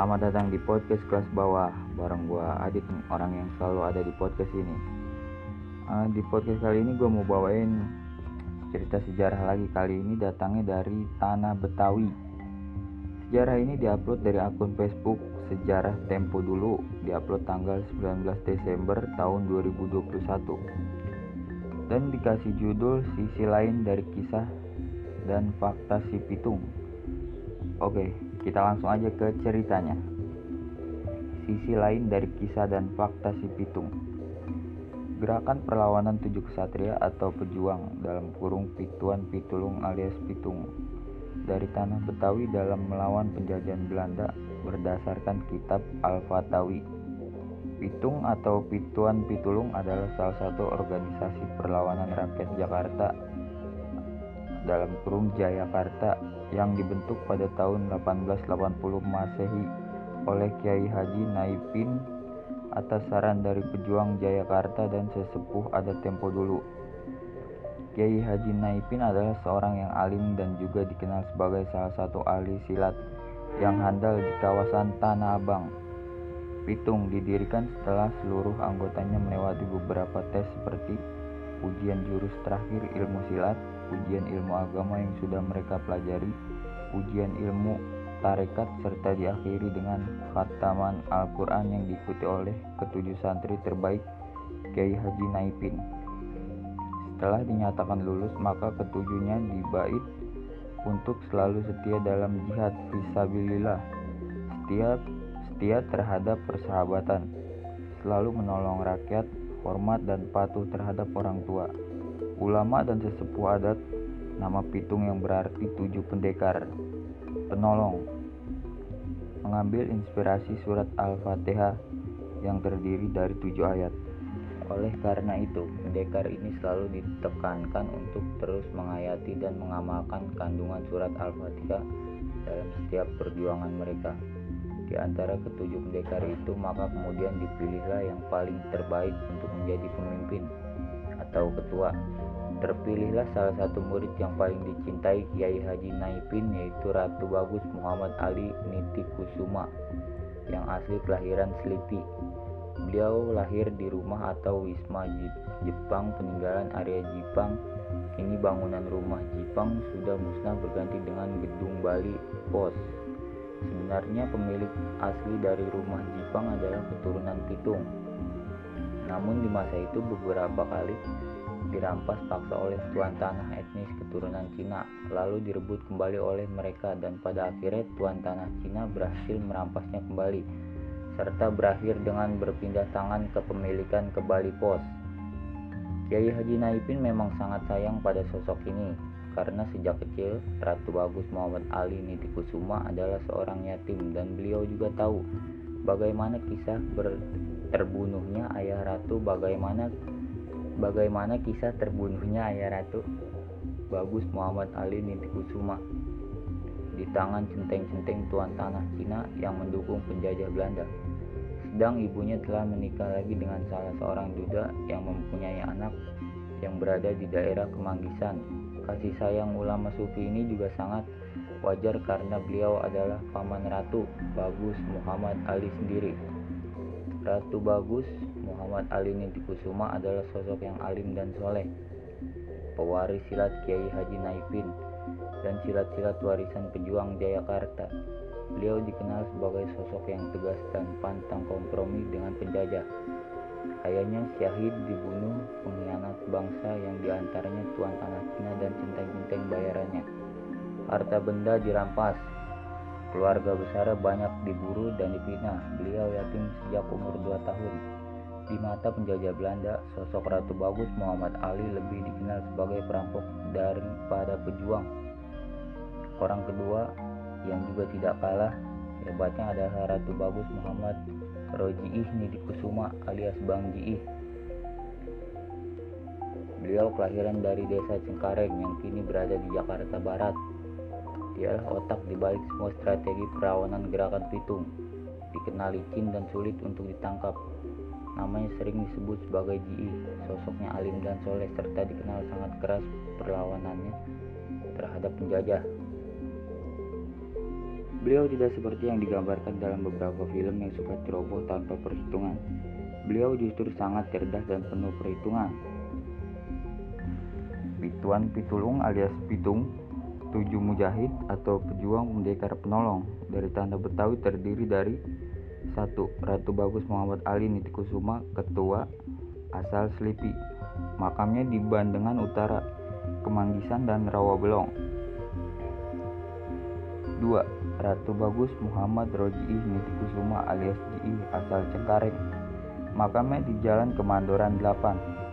Selamat datang di podcast kelas bawah bareng gua Adit orang yang selalu ada di podcast ini. Uh, di podcast kali ini gua mau bawain cerita sejarah lagi kali ini datangnya dari tanah Betawi. Sejarah ini diupload dari akun Facebook Sejarah Tempo dulu, diupload tanggal 19 Desember tahun 2021. Dan dikasih judul sisi lain dari kisah dan fakta si Pitung. Oke, kita langsung aja ke ceritanya. Sisi lain dari kisah dan fakta si Pitung. Gerakan perlawanan tujuh kesatria atau pejuang dalam kurung Pituan Pitulung alias Pitung dari tanah Betawi dalam melawan penjajahan Belanda berdasarkan kitab Al-Fatawi. Pitung atau Pituan Pitulung adalah salah satu organisasi perlawanan rakyat Jakarta dalam kurung Jayakarta yang dibentuk pada tahun 1880 Masehi oleh Kiai Haji Naipin atas saran dari pejuang Jayakarta dan sesepuh ada tempo dulu. Kiai Haji Naipin adalah seorang yang alim dan juga dikenal sebagai salah satu ahli silat yang handal di kawasan Tanah Abang. Pitung didirikan setelah seluruh anggotanya melewati beberapa tes seperti ujian jurus terakhir ilmu silat, ujian ilmu agama yang sudah mereka pelajari, ujian ilmu tarekat serta diakhiri dengan khataman Al-Quran yang diikuti oleh ketujuh santri terbaik Kiai Haji Naipin. Setelah dinyatakan lulus, maka ketujuhnya dibait untuk selalu setia dalam jihad visabilillah, setia setia terhadap persahabatan, selalu menolong rakyat, hormat dan patuh terhadap orang tua ulama dan sesepuh adat nama pitung yang berarti tujuh pendekar penolong mengambil inspirasi surat Al-Fatihah yang terdiri dari tujuh ayat oleh karena itu, pendekar ini selalu ditekankan untuk terus menghayati dan mengamalkan kandungan surat Al-Fatihah dalam setiap perjuangan mereka. Di antara ketujuh pendekar itu, maka kemudian dipilihlah yang paling terbaik untuk menjadi pemimpin atau ketua. Terpilihlah salah satu murid yang paling dicintai Kiai Haji Naipin yaitu Ratu Bagus Muhammad Ali Niti Kusuma yang asli kelahiran Selipi. Beliau lahir di rumah atau Wisma Jepang peninggalan area Jepang. Kini bangunan rumah Jepang sudah musnah berganti dengan gedung Bali Pos. Sebenarnya pemilik asli dari rumah Jepang adalah keturunan Pitung. Namun di masa itu beberapa kali dirampas paksa oleh tuan tanah etnis keturunan Cina, lalu direbut kembali oleh mereka dan pada akhirnya tuan tanah Cina berhasil merampasnya kembali, serta berakhir dengan berpindah tangan kepemilikan ke Bali Pos. Kiai Haji Naipin memang sangat sayang pada sosok ini, karena sejak kecil Ratu Bagus Muhammad Ali Nitikusuma adalah seorang yatim dan beliau juga tahu bagaimana kisah ber terbunuhnya ayah ratu bagaimana bagaimana kisah terbunuhnya ayah ratu Bagus Muhammad Ali Nitikusuma di tangan centeng-centeng tuan tanah Cina yang mendukung penjajah Belanda. Sedang ibunya telah menikah lagi dengan salah seorang duda yang mempunyai anak yang berada di daerah Kemanggisan. Kasih sayang ulama sufi ini juga sangat wajar karena beliau adalah paman ratu Bagus Muhammad Ali sendiri. Ratu Bagus Muhammad Ali Nitikusuma adalah sosok yang alim dan soleh, pewaris silat Kiai Haji Naipin, dan silat-silat warisan pejuang Jayakarta. Beliau dikenal sebagai sosok yang tegas dan pantang kompromi dengan penjajah. Ayahnya syahid dibunuh pengkhianat bangsa yang di antaranya tuan tanah Cina dan centeng-centeng bayarannya. Harta benda dirampas, keluarga besar banyak diburu dan dipinah. Beliau yatim sejak umur 2 tahun. Di mata penjajah Belanda, sosok Ratu Bagus Muhammad Ali lebih dikenal sebagai perampok daripada pejuang. Orang kedua yang juga tidak kalah hebatnya adalah Ratu Bagus Muhammad Rojiih Nidikusuma alias Bang Jiih. Beliau kelahiran dari desa Cengkareng yang kini berada di Jakarta Barat. Dialah otak dibalik semua strategi perlawanan gerakan Pitung. Dikenal licin dan sulit untuk ditangkap. Namanya sering disebut sebagai Ji, sosoknya alim dan soleh serta dikenal sangat keras perlawanannya terhadap penjajah. Beliau tidak seperti yang digambarkan dalam beberapa film yang suka ceroboh tanpa perhitungan. Beliau justru sangat cerdas dan penuh perhitungan. Pituan Pitulung alias Pitung, tujuh mujahid atau pejuang pendekar penolong dari tanda Betawi terdiri dari satu Ratu Bagus Muhammad Ali Nitikusuma, ketua asal Selipi. Makamnya di Bandengan Utara, Kemanggisan dan Rawabelong. 2. Ratu Bagus Muhammad Roji'i Nitikusuma alias Ji asal Cengkareng. Makamnya di Jalan Kemandoran 8.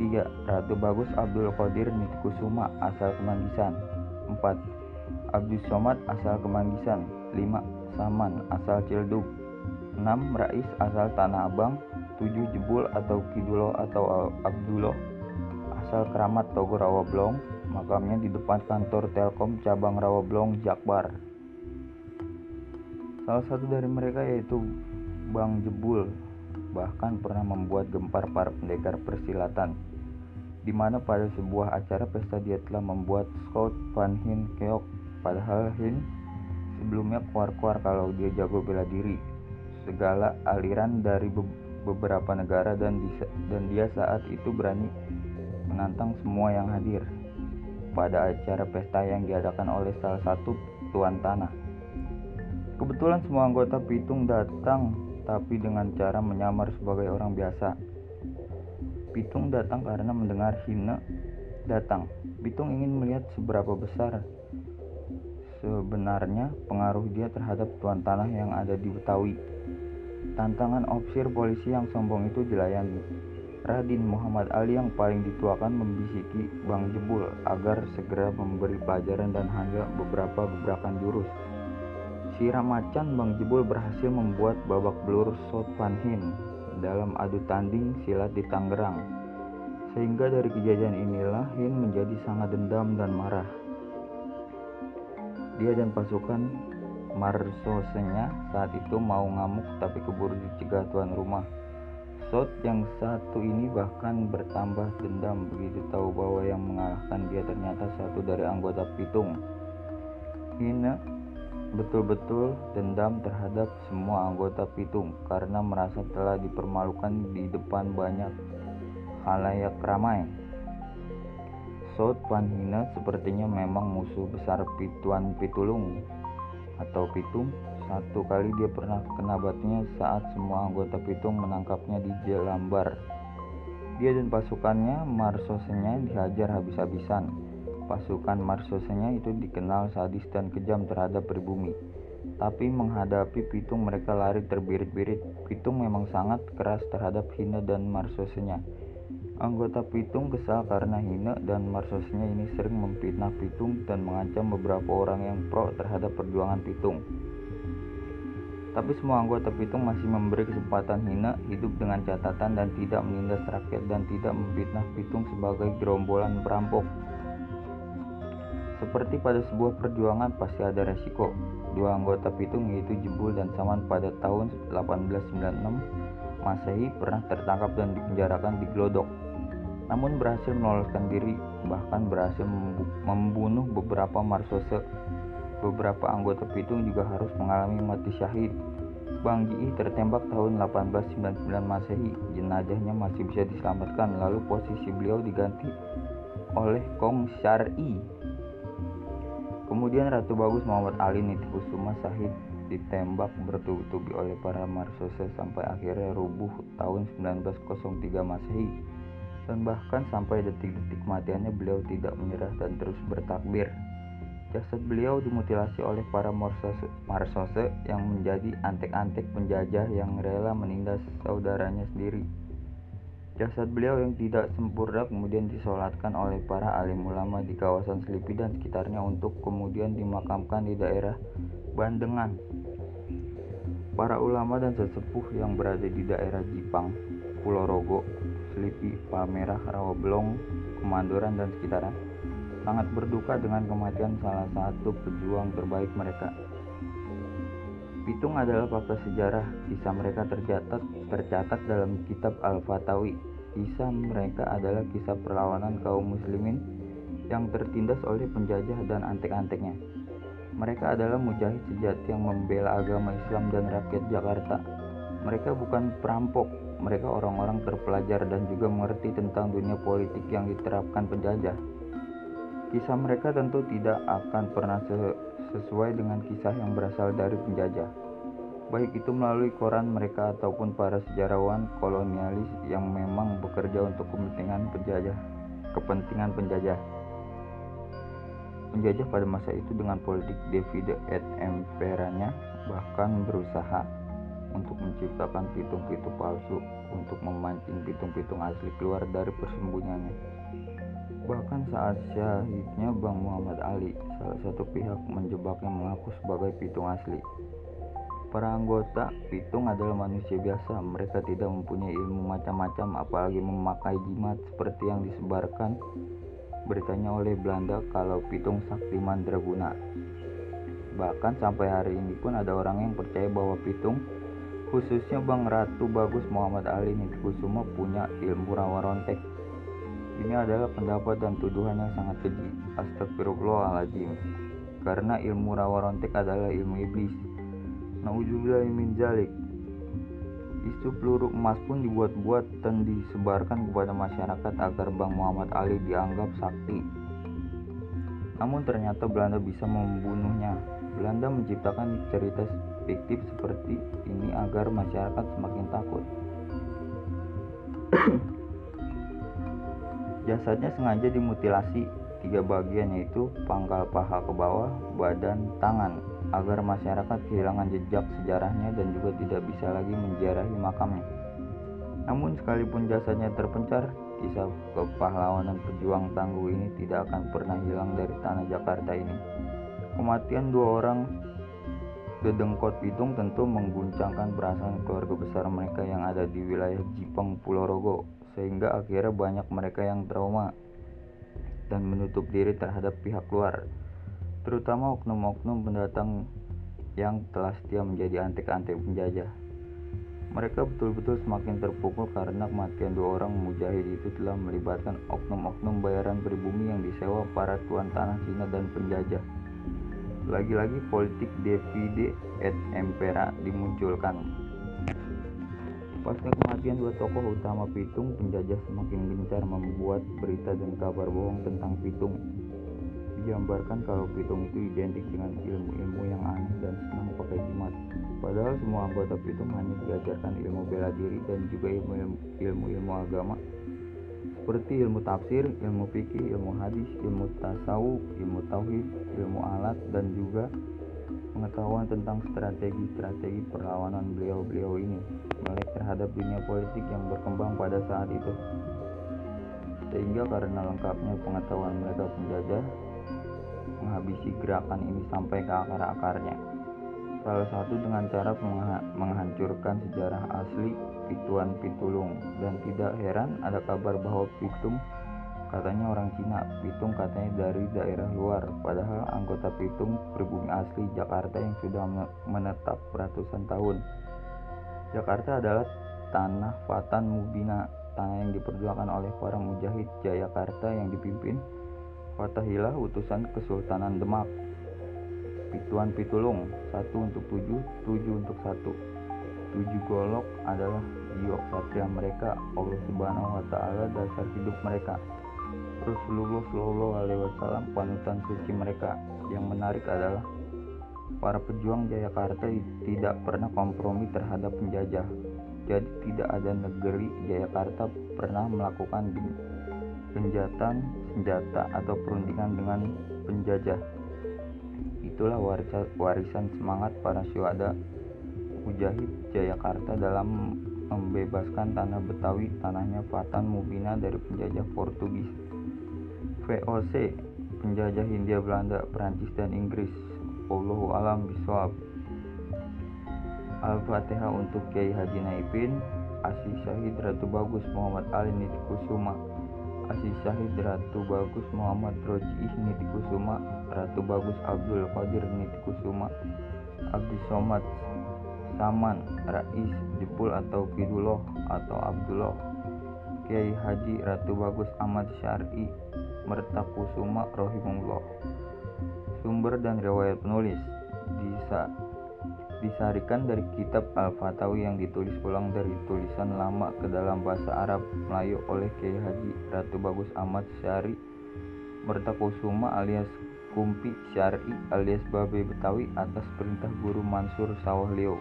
3. Ratu Bagus Abdul Qadir Nitikusuma asal Kemanggisan. 4. Abdul Somad asal Kemanggisan. 5. Saman asal Cilduk. 6. Rais asal Tanah Abang. 7. Jebul atau Kidulo atau Abdullah asal Keramat Togor Awablong makamnya di depan kantor Telkom cabang Rawablong, Jakbar. Salah satu dari mereka yaitu Bang Jebul, bahkan pernah membuat gempar para pendekar persilatan, di mana pada sebuah acara pesta dia telah membuat Scout Van Hin keok, padahal Hin sebelumnya kuar-kuar kalau dia jago bela diri. Segala aliran dari be beberapa negara dan, dan dia saat itu berani menantang semua yang hadir pada acara pesta yang diadakan oleh salah satu tuan tanah. Kebetulan semua anggota Pitung datang tapi dengan cara menyamar sebagai orang biasa. Pitung datang karena mendengar Hina datang. Pitung ingin melihat seberapa besar sebenarnya pengaruh dia terhadap tuan tanah yang ada di Betawi. Tantangan opsir polisi yang sombong itu dilayani. Radin Muhammad Ali yang paling dituakan membisiki Bang Jebul agar segera memberi pelajaran dan hanya beberapa gebrakan jurus. Si Ramacan Bang Jebul berhasil membuat babak belur Sot Van Hin dalam adu tanding silat di Tangerang. Sehingga dari kejadian inilah Hin menjadi sangat dendam dan marah. Dia dan pasukan Marsosenya saat itu mau ngamuk tapi keburu dicegah tuan rumah. Sot yang satu ini bahkan bertambah dendam begitu tahu bahwa yang mengalahkan dia ternyata satu dari anggota Pitung. Hina betul-betul dendam terhadap semua anggota Pitung karena merasa telah dipermalukan di depan banyak halayak ramai. Sot Panhina sepertinya memang musuh besar Pituan Pitulung atau Pitung satu kali dia pernah kena batnya saat semua anggota Pitung menangkapnya di Jelambar. Dia dan pasukannya Marsosenya dihajar habis-habisan. Pasukan Marsosenya itu dikenal sadis dan kejam terhadap pribumi. Tapi menghadapi Pitung mereka lari terbirit-birit. Pitung memang sangat keras terhadap Hina dan Marsosenya. Anggota Pitung kesal karena Hina dan Marsosenya ini sering memfitnah Pitung dan mengancam beberapa orang yang pro terhadap perjuangan Pitung. Tapi semua anggota Pitung masih memberi kesempatan Hina hidup dengan catatan dan tidak menindas rakyat dan tidak memfitnah Pitung sebagai gerombolan perampok. Seperti pada sebuah perjuangan pasti ada resiko. Dua anggota Pitung yaitu Jebul dan Saman pada tahun 1896 Masehi pernah tertangkap dan dipenjarakan di Glodok. Namun berhasil meloloskan diri, bahkan berhasil membunuh beberapa marsose Beberapa anggota Pitung juga harus mengalami mati syahid. Bang Ji tertembak tahun 1899 Masehi. Jenazahnya masih bisa diselamatkan, lalu posisi beliau diganti oleh Kong Syar'i. Kemudian Ratu Bagus Muhammad Ali Nitikusuma Sahid ditembak bertubi-tubi oleh para marsose sampai akhirnya rubuh tahun 1903 Masehi. Dan bahkan sampai detik-detik kematiannya beliau tidak menyerah dan terus bertakbir. Jasad beliau dimutilasi oleh para marsose yang menjadi antek-antek penjajah yang rela menindas saudaranya sendiri. Jasad beliau yang tidak sempurna kemudian disolatkan oleh para alim ulama di kawasan Selipi dan sekitarnya untuk kemudian dimakamkan di daerah Bandengan. Para ulama dan sesepuh yang berada di daerah Jipang, Pulau Rogo, Selipi, Palmerah, Rawabelong, Kemandoran dan sekitarnya sangat berduka dengan kematian salah satu pejuang terbaik mereka. Pitung adalah fakta sejarah, kisah mereka tercatat tercatat dalam kitab Al-Fatawi. Kisah mereka adalah kisah perlawanan kaum muslimin yang tertindas oleh penjajah dan antek-anteknya. Mereka adalah mujahid sejati yang membela agama Islam dan rakyat Jakarta. Mereka bukan perampok, mereka orang-orang terpelajar dan juga mengerti tentang dunia politik yang diterapkan penjajah. Kisah mereka tentu tidak akan pernah sesuai dengan kisah yang berasal dari penjajah, baik itu melalui koran mereka ataupun para sejarawan kolonialis yang memang bekerja untuk kepentingan penjajah. Kepentingan penjajah. Penjajah pada masa itu dengan politik divide et imperanya bahkan berusaha untuk menciptakan pitung-pitung palsu untuk memancing pitung-pitung asli keluar dari persembunyiannya. Bahkan saat syahidnya Bang Muhammad Ali, salah satu pihak menjebaknya mengaku sebagai pitung asli. Para anggota pitung adalah manusia biasa, mereka tidak mempunyai ilmu macam-macam apalagi memakai jimat seperti yang disebarkan beritanya oleh Belanda kalau pitung sakti mandraguna. Bahkan sampai hari ini pun ada orang yang percaya bahwa pitung khususnya Bang Ratu Bagus Muhammad Ali Nitkusuma punya ilmu rawa rontek ini adalah pendapat dan tuduhan yang sangat keji. Astagfirullahaladzim. Karena ilmu rawa rontek adalah ilmu iblis. Nauzubillah min jalik. Isu peluru emas pun dibuat-buat dan disebarkan kepada masyarakat agar Bang Muhammad Ali dianggap sakti. Namun ternyata Belanda bisa membunuhnya. Belanda menciptakan cerita fiktif seperti ini agar masyarakat semakin takut. Jasadnya sengaja dimutilasi tiga bagian yaitu pangkal paha ke bawah, badan, tangan agar masyarakat kehilangan jejak sejarahnya dan juga tidak bisa lagi menziarahi makamnya. Namun sekalipun jasadnya terpencar, kisah kepahlawanan pejuang tangguh ini tidak akan pernah hilang dari tanah Jakarta ini. Kematian dua orang Dedengkot Pitung tentu mengguncangkan perasaan keluarga besar mereka yang ada di wilayah Jipang Pulau Rogo sehingga akhirnya banyak mereka yang trauma dan menutup diri terhadap pihak luar, terutama oknum-oknum pendatang yang telah setia menjadi antek-antek penjajah. Mereka betul-betul semakin terpukul karena kematian dua orang mujahid itu telah melibatkan oknum-oknum bayaran pribumi yang disewa para tuan tanah Cina dan penjajah. Lagi-lagi politik divide et impera dimunculkan Pasca kematian dua tokoh utama Pitung, penjajah semakin gencar membuat berita dan kabar bohong tentang Pitung. Digambarkan kalau Pitung itu identik dengan ilmu-ilmu yang aneh dan senang pakai jimat. Padahal semua anggota Pitung hanya diajarkan ilmu bela diri dan juga ilmu-ilmu agama seperti ilmu tafsir, ilmu fikih, ilmu hadis, ilmu tasawuf, ilmu tauhid, ilmu alat dan juga pengetahuan tentang strategi-strategi perlawanan beliau-beliau ini melek terhadap dunia politik yang berkembang pada saat itu sehingga karena lengkapnya pengetahuan mereka penjajah menghabisi gerakan ini sampai ke akar-akarnya. Salah satu dengan cara menghancurkan sejarah asli Pituan Pitulung. Dan tidak heran ada kabar bahwa Pitung Katanya orang Cina, Pitung katanya dari daerah luar, padahal anggota Pitung pribumi asli Jakarta yang sudah menetap ratusan tahun. Jakarta adalah tanah Fatan Mubina, tanah yang diperjuangkan oleh para mujahid Jayakarta yang dipimpin Fatahillah utusan Kesultanan Demak. Pituan Pitulung, satu untuk tujuh, tujuh untuk satu. Tujuh golok adalah jiwa satria mereka, Allah Subhanahu wa Ta'ala dasar hidup mereka. Rasulullah Shallallahu Alaihi Wasallam panutan suci mereka. Yang menarik adalah para pejuang Jayakarta tidak pernah kompromi terhadap penjajah. Jadi tidak ada negeri Jayakarta pernah melakukan penjatan senjata atau perundingan dengan penjajah. Itulah warisan semangat para syuhada Mujahid Jayakarta dalam membebaskan tanah Betawi, tanahnya Fatan Mubina dari penjajah Portugis. VOC penjajah Hindia Belanda Perancis dan Inggris Allahu alam bisawab Al-Fatihah untuk Kiai Haji Naipin Asis Syahid Ratu Bagus Muhammad Ali Nitikusuma Asis Syahid Ratu Bagus Muhammad Rojiih Nitikusuma Ratu Bagus Abdul Qadir Nitikusuma Abdul Somad Saman Rais Jepul atau Fidullah atau Abdullah Kiai Haji Ratu Bagus Ahmad Syari Mertakusuma rohimullah Sumber dan riwayat penulis bisa disarikan dari kitab Al-Fatawi yang ditulis ulang dari tulisan lama ke dalam bahasa Arab Melayu oleh Kiai Haji Ratu Bagus Ahmad Syari Mertakusuma alias Kumpi Syari alias Babe Betawi atas perintah guru Mansur Sawah Leo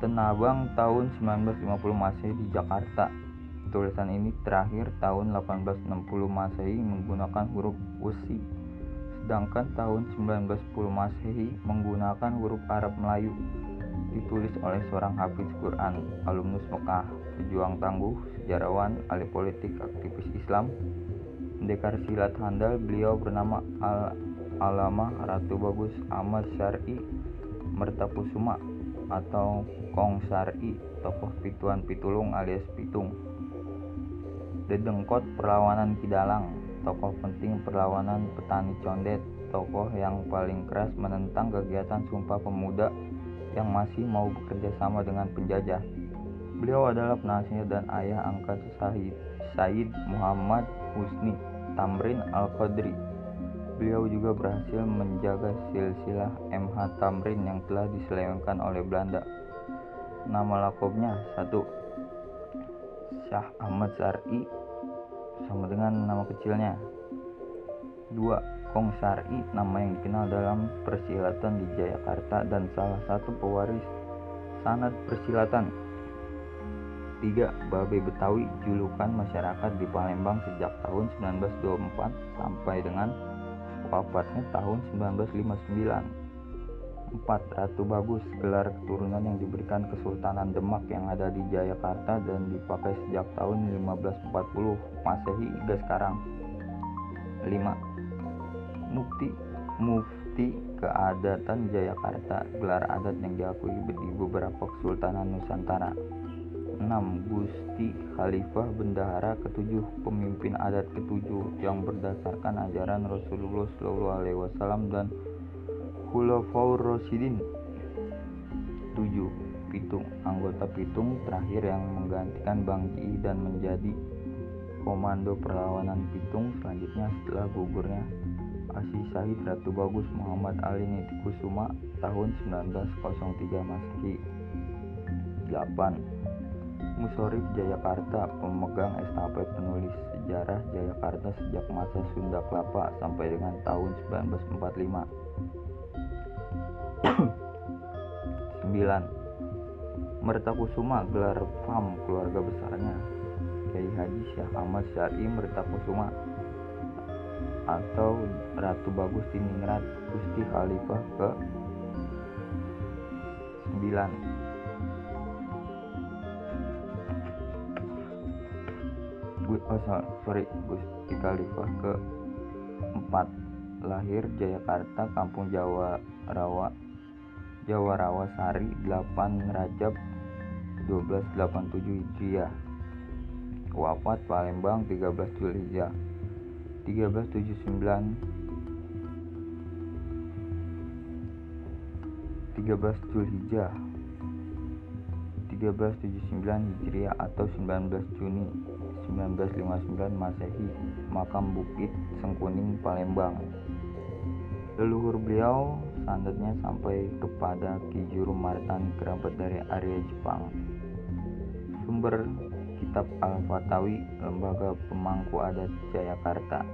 Tenabang tahun 1950 Masehi di Jakarta. Tulisan ini terakhir tahun 1860 Masehi menggunakan huruf Usi, sedangkan tahun 1910 Masehi menggunakan huruf Arab Melayu. Ditulis oleh seorang hafiz Quran, alumnus Mekah, pejuang tangguh, sejarawan, ahli politik, aktivis Islam, pendekar silat handal, beliau bernama Al Alama Ratu Bagus Ahmad Syari Mertakusuma atau Kong Syari, tokoh Pituan Pitulung alias Pitung. Dedengkot perlawanan Kidalang, tokoh penting perlawanan petani condet, tokoh yang paling keras menentang kegiatan Sumpah Pemuda yang masih mau bekerja sama dengan penjajah. Beliau adalah penasihat dan ayah angkat Said, Said Muhammad Husni Tamrin Al-Qadri. Beliau juga berhasil menjaga silsilah MH Tamrin yang telah diselewengkan oleh Belanda. Nama lakobnya satu Syah Ahmad Sari sama dengan nama kecilnya. 2. Kong Sari, nama yang dikenal dalam persilatan di Jayakarta dan salah satu pewaris sanad persilatan. 3. Babe Betawi, julukan masyarakat di Palembang sejak tahun 1924 sampai dengan wafatnya tahun 1959. 4. Ratu Bagus, gelar keturunan yang diberikan Kesultanan Demak yang ada di Jayakarta dan dipakai sejak tahun 1540 Masehi hingga sekarang. 5. Mufti Mufti Keadatan Jayakarta, gelar adat yang diakui di beberapa Kesultanan Nusantara. 6. Gusti Khalifah Bendahara ketujuh pemimpin adat ketujuh yang berdasarkan ajaran Rasulullah SAW dan Khulafaur Rasyidin 7. Pitung Anggota Pitung terakhir yang menggantikan Bang Ji dan menjadi komando perlawanan Pitung selanjutnya setelah gugurnya Asih Syahid Ratu Bagus Muhammad Ali Nitikusuma tahun 1903 Masehi 8. Musorif Jayakarta pemegang estafet penulis sejarah Jayakarta sejak masa Sunda Kelapa sampai dengan tahun 1945 9. Mertakusuma gelar FAM keluarga besarnya. Kiai Haji Syekh Ahmad Syari Mertakusuma atau Ratu Bagus Tiningrat Gusti Khalifah ke 9 oh sorry Gusti Khalifah ke 4 lahir Jayakarta Kampung Jawa Rawa Jawa Rawasari 8 Rajab 1287 Hijriah. Wafat Palembang 13 Zulhijjah 1379 13 Zulhijjah 1379 Hijriah atau 19 Juni 1959 Masehi Makam Bukit Sengkuning Palembang. Leluhur beliau sandatnya sampai kepada Ki Juru Martani kerabat dari Arya Jepang. Sumber Kitab Al-Fatawi Lembaga Pemangku Adat Jayakarta